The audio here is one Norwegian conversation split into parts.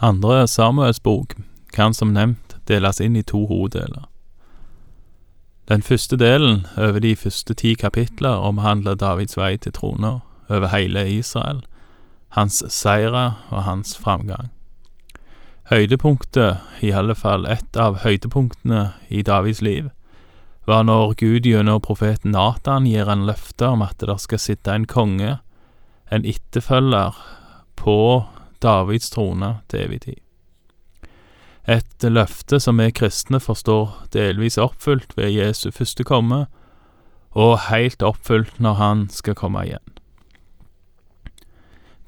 Andre Samuels bok kan som nevnt deles inn i to hoveddeler. Den første delen, over de første ti kapitler, omhandler Davids vei til trona over hele Israel, hans seire og hans framgang. Høydepunktet, i alle fall ett av høydepunktene i Davids liv, var når Gud gjennom profeten Natan gir en løfte om at det skal sitte en konge, en etterfølger, på Davids trone til evig tid. Et løfte som vi kristne forstår delvis oppfylt ved Jesu første komme, og helt oppfylt når han skal komme igjen.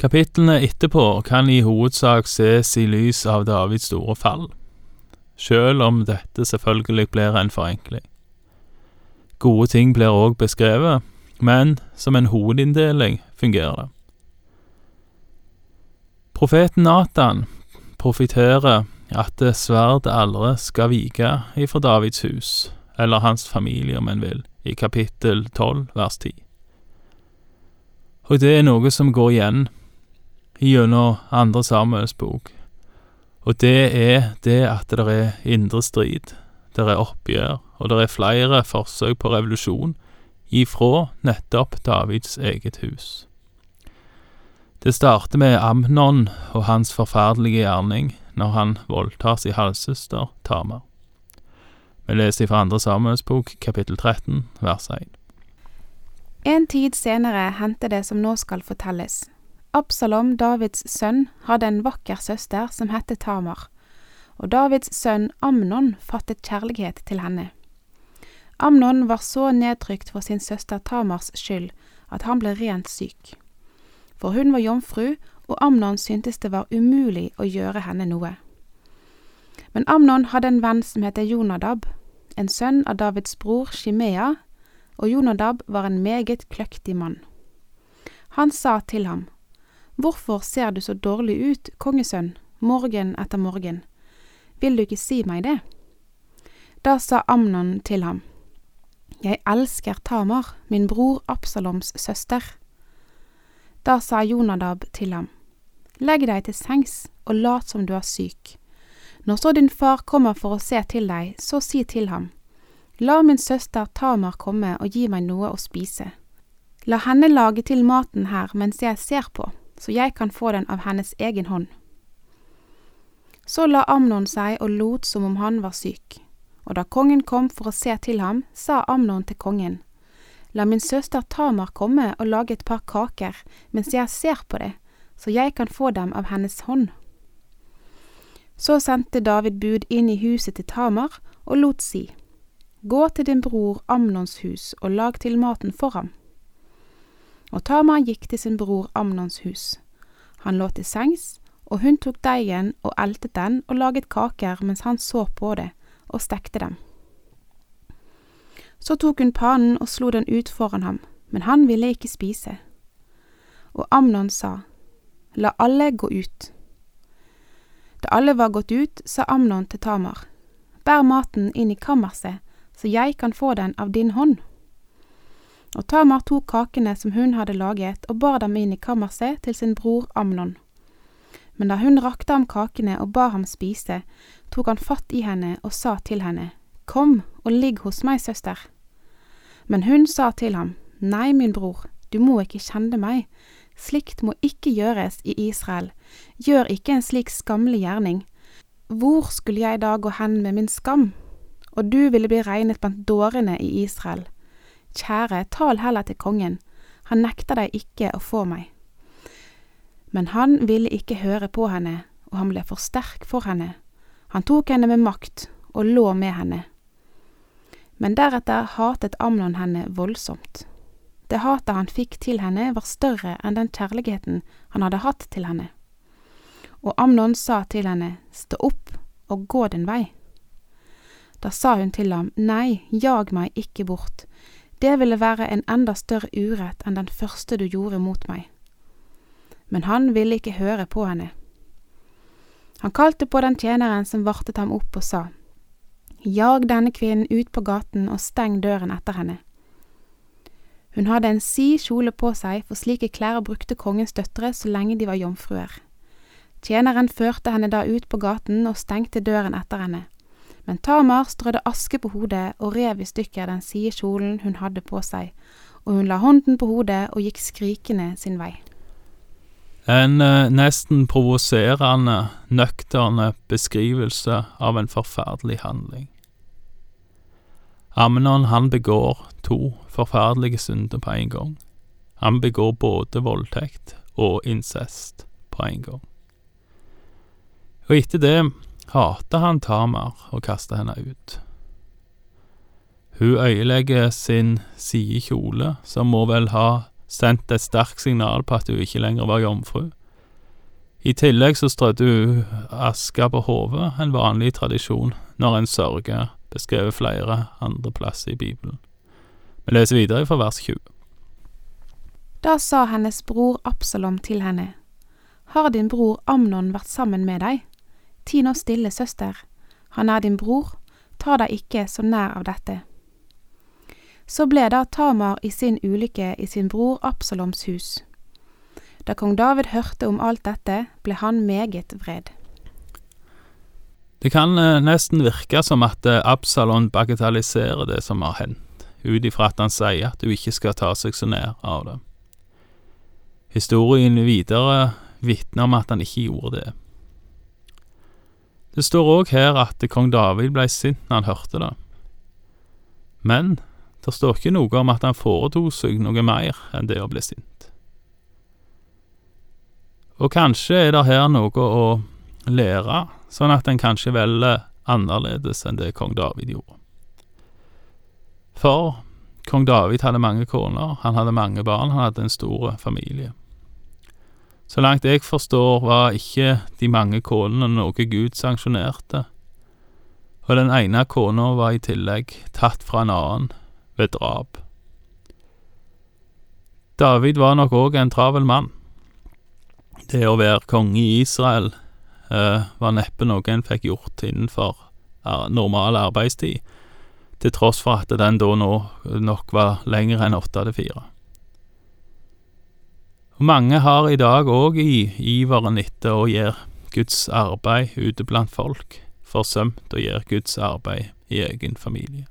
Kapitlene etterpå kan i hovedsak ses i lys av Davids store fall, sjøl om dette selvfølgelig blir en forenkling. Gode ting blir òg beskrevet, men som en hovedinndeling fungerer det. Profeten Natan profeterer at sverdet aldri skal vike ifra Davids hus, eller hans familie om en vil, i kapittel 12 vers 10. Og det er noe som går igjen gjennom andre Samuels bok, og det er det at det er indre strid, det er oppgjør, og det er flere forsøk på revolusjon ifra nettopp Davids eget hus. Det starter med Amnon og hans forferdelige gjerning når han voldtar sin halvsøster Tamar. Vi leser fra andre Samuels bok, kapittel 13, vers 1. En tid senere hendte det som nå skal fortelles. Absalom, Davids sønn, hadde en vakker søster som hette Tamar, og Davids sønn Amnon fattet kjærlighet til henne. Amnon var så nedtrykt for sin søster Tamars skyld at han ble rent syk. For hun var jomfru, og Amnon syntes det var umulig å gjøre henne noe. Men Amnon hadde en venn som heter Jonadab, en sønn av Davids bror Shimea, og Jonadab var en meget kløktig mann. Han sa til ham, Hvorfor ser du så dårlig ut, kongesønn, morgen etter morgen? Vil du ikke si meg det? Da sa Amnon til ham, Jeg elsker Tamar, min bror Absaloms søster. Da sa Jonadab til ham, Legg deg til sengs og lat som du er syk. Når så din far kommer for å se til deg, så si til ham, La min søster Tamar komme og gi meg noe å spise. La henne lage til maten her mens jeg ser på, så jeg kan få den av hennes egen hånd. Så la Amnon seg og lot som om han var syk. Og da kongen kom for å se til ham, sa Amnon til kongen, La min søster Tamar komme og lage et par kaker mens jeg ser på det, så jeg kan få dem av hennes hånd. Så sendte David bud inn i huset til Tamar og lot si, Gå til din bror Amnons hus og lag til maten for ham. Og Tamar gikk til sin bror Amnons hus. Han lå til sengs og hun tok deigen og eltet den og laget kaker mens han så på det, og stekte dem. Så tok hun panen og slo den ut foran ham, men han ville ikke spise. Og Amnon sa, La alle gå ut. Da alle var gått ut, sa Amnon til Tamar, Bær maten inn i kammerset, så jeg kan få den av din hånd. Og Tamar tok kakene som hun hadde laget, og bar dem inn i kammerset til sin bror Amnon. Men da hun rakte ham kakene og ba ham spise, tok han fatt i henne og sa til henne, Kom og ligg hos meg, søster. Men hun sa til ham, Nei, min bror, du må ikke kjenne meg, slikt må ikke gjøres i Israel, gjør ikke en slik skammelig gjerning. Hvor skulle jeg da gå hen med min skam? Og du ville bli regnet blant dårene i Israel. Kjære, tal heller til kongen, han nekter deg ikke å få meg. Men han ville ikke høre på henne, og han ble for sterk for henne. Han tok henne med makt og lå med henne. Men deretter hatet Amnon henne voldsomt. Det hatet han fikk til henne, var større enn den kjærligheten han hadde hatt til henne. Og Amnon sa til henne, Stå opp og gå din vei. Da sa hun til ham, Nei, jag meg ikke bort, det ville være en enda større urett enn den første du gjorde mot meg men han ville ikke høre på henne. Han kalte på den tjeneren som vartet ham opp og sa, Jag denne kvinnen ut på gaten og steng døren etter henne. Hun hadde en si kjole på seg, for slike klær brukte kongens døtre så lenge de var jomfruer. Tjeneren førte henne da ut på gaten og stengte døren etter henne. Men Tamar strødde aske på hodet og rev i stykker den sidekjolen hun hadde på seg, og hun la hånden på hodet og gikk skrikende sin vei. En eh, nesten provoserende, nøkterne beskrivelse av en forferdelig handling. Amnon han begår to forferdelige synder på en gang. Han begår både voldtekt og incest på en gang. Og etter det hater han Tamar og kaster henne ut. Hun øyelegger sin sidekjole, som må vel ha sendt et sterkt signal på at hun ikke lenger var jomfru. I tillegg så strødde hun aska på hodet, en vanlig tradisjon når en sørger, beskrevet flere andre plasser i Bibelen. Vi leser videre fra vers 20. Da sa hennes bror Absalom til henne, Har din bror Amnon vært sammen med deg? Ti nå stille, søster, han er din bror, ta deg ikke så nær av dette. Så ble da Tamar i sin ulykke i sin bror Absaloms hus. Da kong David hørte om alt dette, ble han meget vred. Det kan eh, nesten virke som at eh, Absalon bagatelliserer det som har hendt, ut ifra at han sier at hun ikke skal ta seg så nær av det. Historien videre vitner om at han ikke gjorde det. Det står òg her at kong David ble sint når han hørte det. Men det står ikke noe om at han foretok seg noe mer enn det å bli sint. Og kanskje er det her noe å lære, sånn at en kanskje velger annerledes enn det kong David gjorde. For kong David hadde mange koner, han hadde mange barn, han hadde en stor familie. Så langt jeg forstår, var ikke de mange konene noe Gud sanksjonerte, og den ene kona var i tillegg tatt fra en annen ved drap. David var nok òg en travel mann. Det å være konge i Israel eh, var neppe noe en fikk gjort innenfor eh, normal arbeidstid, til tross for at den da nå nok var lengre enn åtte til fire. Mange har i dag òg i iveren etter å gjøre Guds arbeid ute blant folk, forsømt å gjøre Guds arbeid i egen familie.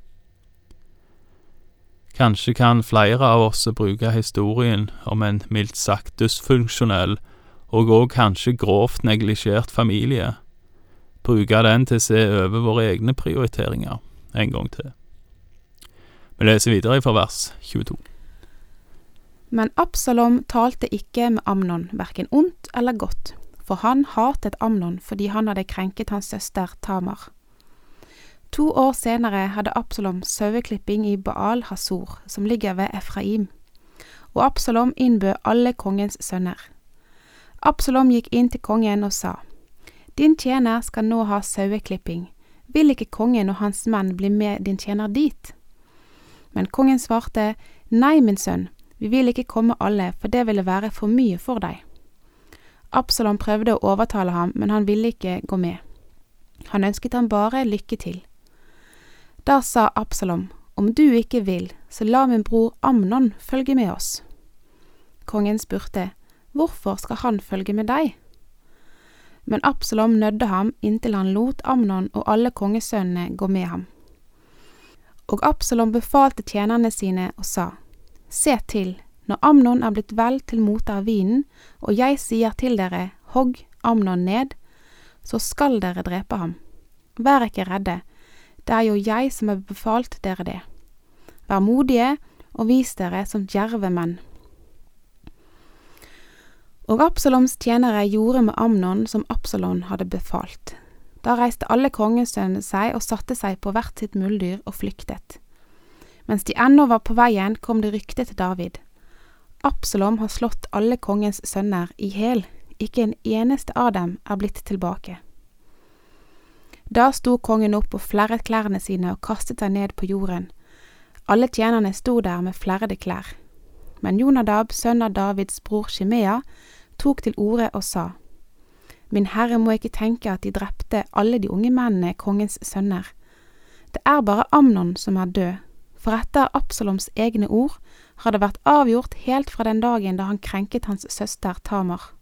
Kanskje kan flere av oss bruke historien om en mildt sagt dysfunksjonell og òg kanskje grovt neglisjert familie, bruke den til å se over våre egne prioriteringer en gang til. Vi leser videre fra vers 22. Men Absalom talte ikke med Amnon, verken ondt eller godt, for han hatet Amnon fordi han hadde krenket hans søster Tamar. To år senere hadde Absalom saueklipping i Baal Hasor, som ligger ved Efraim, og Absalom innbød alle kongens sønner. Absalom gikk inn til kongen og sa, Din tjener skal nå ha saueklipping, vil ikke kongen og hans menn bli med din tjener dit? Men kongen svarte, Nei, min sønn, vi vil ikke komme alle, for det ville være for mye for deg. Absalom prøvde å overtale ham, men han ville ikke gå med. Han ønsket ham bare lykke til. Da sa Absalom, om du ikke vil, så la min bror Amnon følge med oss. Kongen spurte, hvorfor skal han følge med deg? Men Absalom nødde ham inntil han lot Amnon og alle kongesønnene gå med ham. Og Absalom befalte tjenerne sine og sa, Se til, når Amnon er blitt vel til mote av vinen, og jeg sier til dere, hogg Amnon ned, så skal dere drepe ham. Vær ikke redde, det er jo jeg som har befalt dere det. Vær modige og vis dere som djerve menn. Og Absaloms tjenere gjorde med Amnon som Absalon hadde befalt. Da reiste alle kongesønnene seg og satte seg på hvert sitt muldyr og flyktet. Mens de ennå var på veien, kom det rykte til David. Absalom har slått alle kongens sønner i hæl, ikke en eneste av dem er blitt tilbake. Da sto kongen opp og flerret klærne sine og kastet seg ned på jorden. Alle tjenerne sto der med flerrede klær. Men Jonadab, sønn av Davids bror Shimea, tok til orde og sa, Min herre må ikke tenke at de drepte alle de unge mennene, kongens sønner. Det er bare Amnon som er død, for etter Absaloms egne ord har det vært avgjort helt fra den dagen da han krenket hans søster Tamar.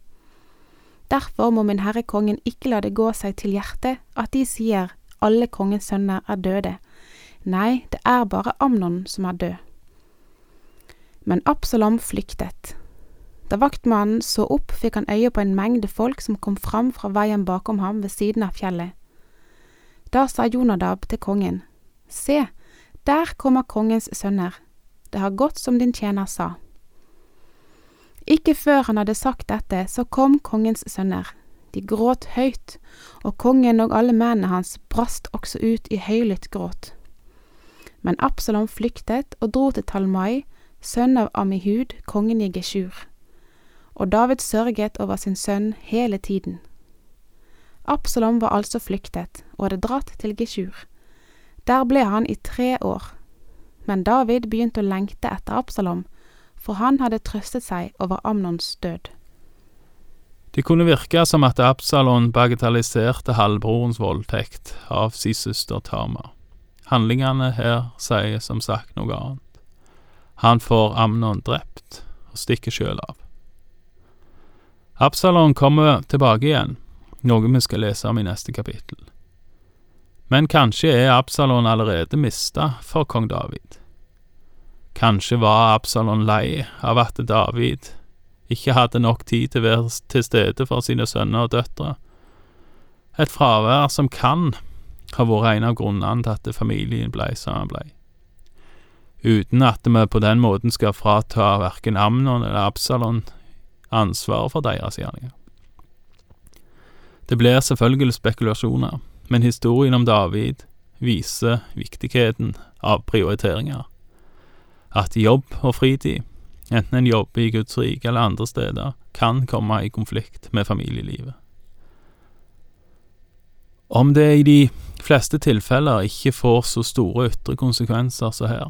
Derfor må min herre kongen ikke la det gå seg til hjertet at de sier alle kongens sønner er døde. Nei, det er bare Amnon som er død. Men Absalom flyktet. Da vaktmannen så opp, fikk han øye på en mengde folk som kom fram fra veien bakom ham ved siden av fjellet. Da sa Jonadab til kongen, Se, der kommer kongens sønner, det har gått som din tjener sa. Ikke før han hadde sagt dette, så kom kongens sønner. De gråt høyt, og kongen og alle mennene hans brast også ut i høylytt gråt. Men Absalom flyktet og dro til Talmai, sønn av Amihud, kongen i Geshur. Og David sørget over sin sønn hele tiden. Absalom var altså flyktet og hadde dratt til Geshur. Der ble han i tre år. Men David begynte å lengte etter Absalom, for han hadde trøstet seg over Amnons død. Det kunne virke som at Absalon bagatelliserte halvbrorens voldtekt av sin søster Tama. Handlingene her sier som sagt noe annet. Han får Amnon drept og stikker sjøl av. Absalon kommer tilbake igjen, noe vi skal lese om i neste kapittel. Men kanskje er Absalon allerede mista for kong David. Kanskje var Absalon lei av at David ikke hadde nok tid til å være til stede for sine sønner og døtre. Et fravær som kan ha vært en av grunnene til at familien blei som den blei. Uten at vi på den måten skal frata verken Amnon eller Absalon ansvaret for deres gjerninger. Det blir selvfølgelig spekulasjoner, men historien om David viser viktigheten av prioriteringer. At jobb og fritid enten en jobber i Guds rike eller andre steder, kan komme i konflikt med familielivet. Om det i de fleste tilfeller ikke får så store ytre konsekvenser som her,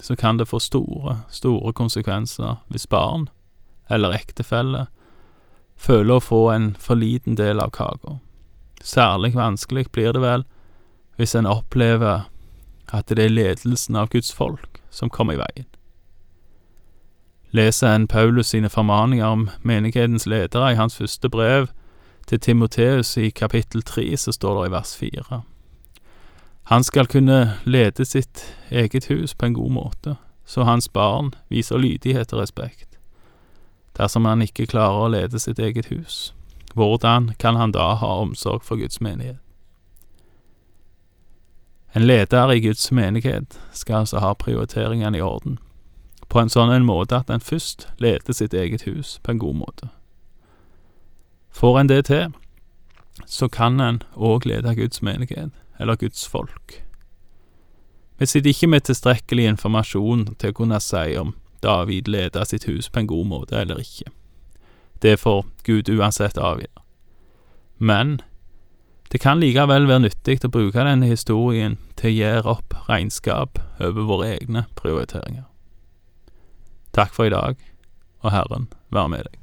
så kan det få store, store konsekvenser hvis barn, eller ektefelle, føler å få en for liten del av kaka. Særlig vanskelig blir det vel hvis en opplever at det er ledelsen av Guds folk som kommer i veien leser en Paulus sine formaninger om menighetens ledere i hans første brev til Timoteus i kapittel tre, så står det i vers fire. Han skal kunne lede sitt eget hus på en god måte, så hans barn viser lydighet og respekt. Dersom han ikke klarer å lede sitt eget hus, hvordan kan han da ha omsorg for Guds menighet? En leder i Guds menighet skal altså ha prioriteringene i orden på en sånn en måte at en først leder sitt eget hus på en god måte. Får en det til, så kan en òg lede Guds menighet, eller Guds folk. Vi sitter ikke med tilstrekkelig informasjon til å kunne si om David leder sitt hus på en god måte eller ikke. Det får Gud uansett avgjøre. Men det kan likevel være nyttig å bruke denne historien til å gjøre opp regnskap over våre egne prioriteringer. Takk for i dag, og Herren være med deg.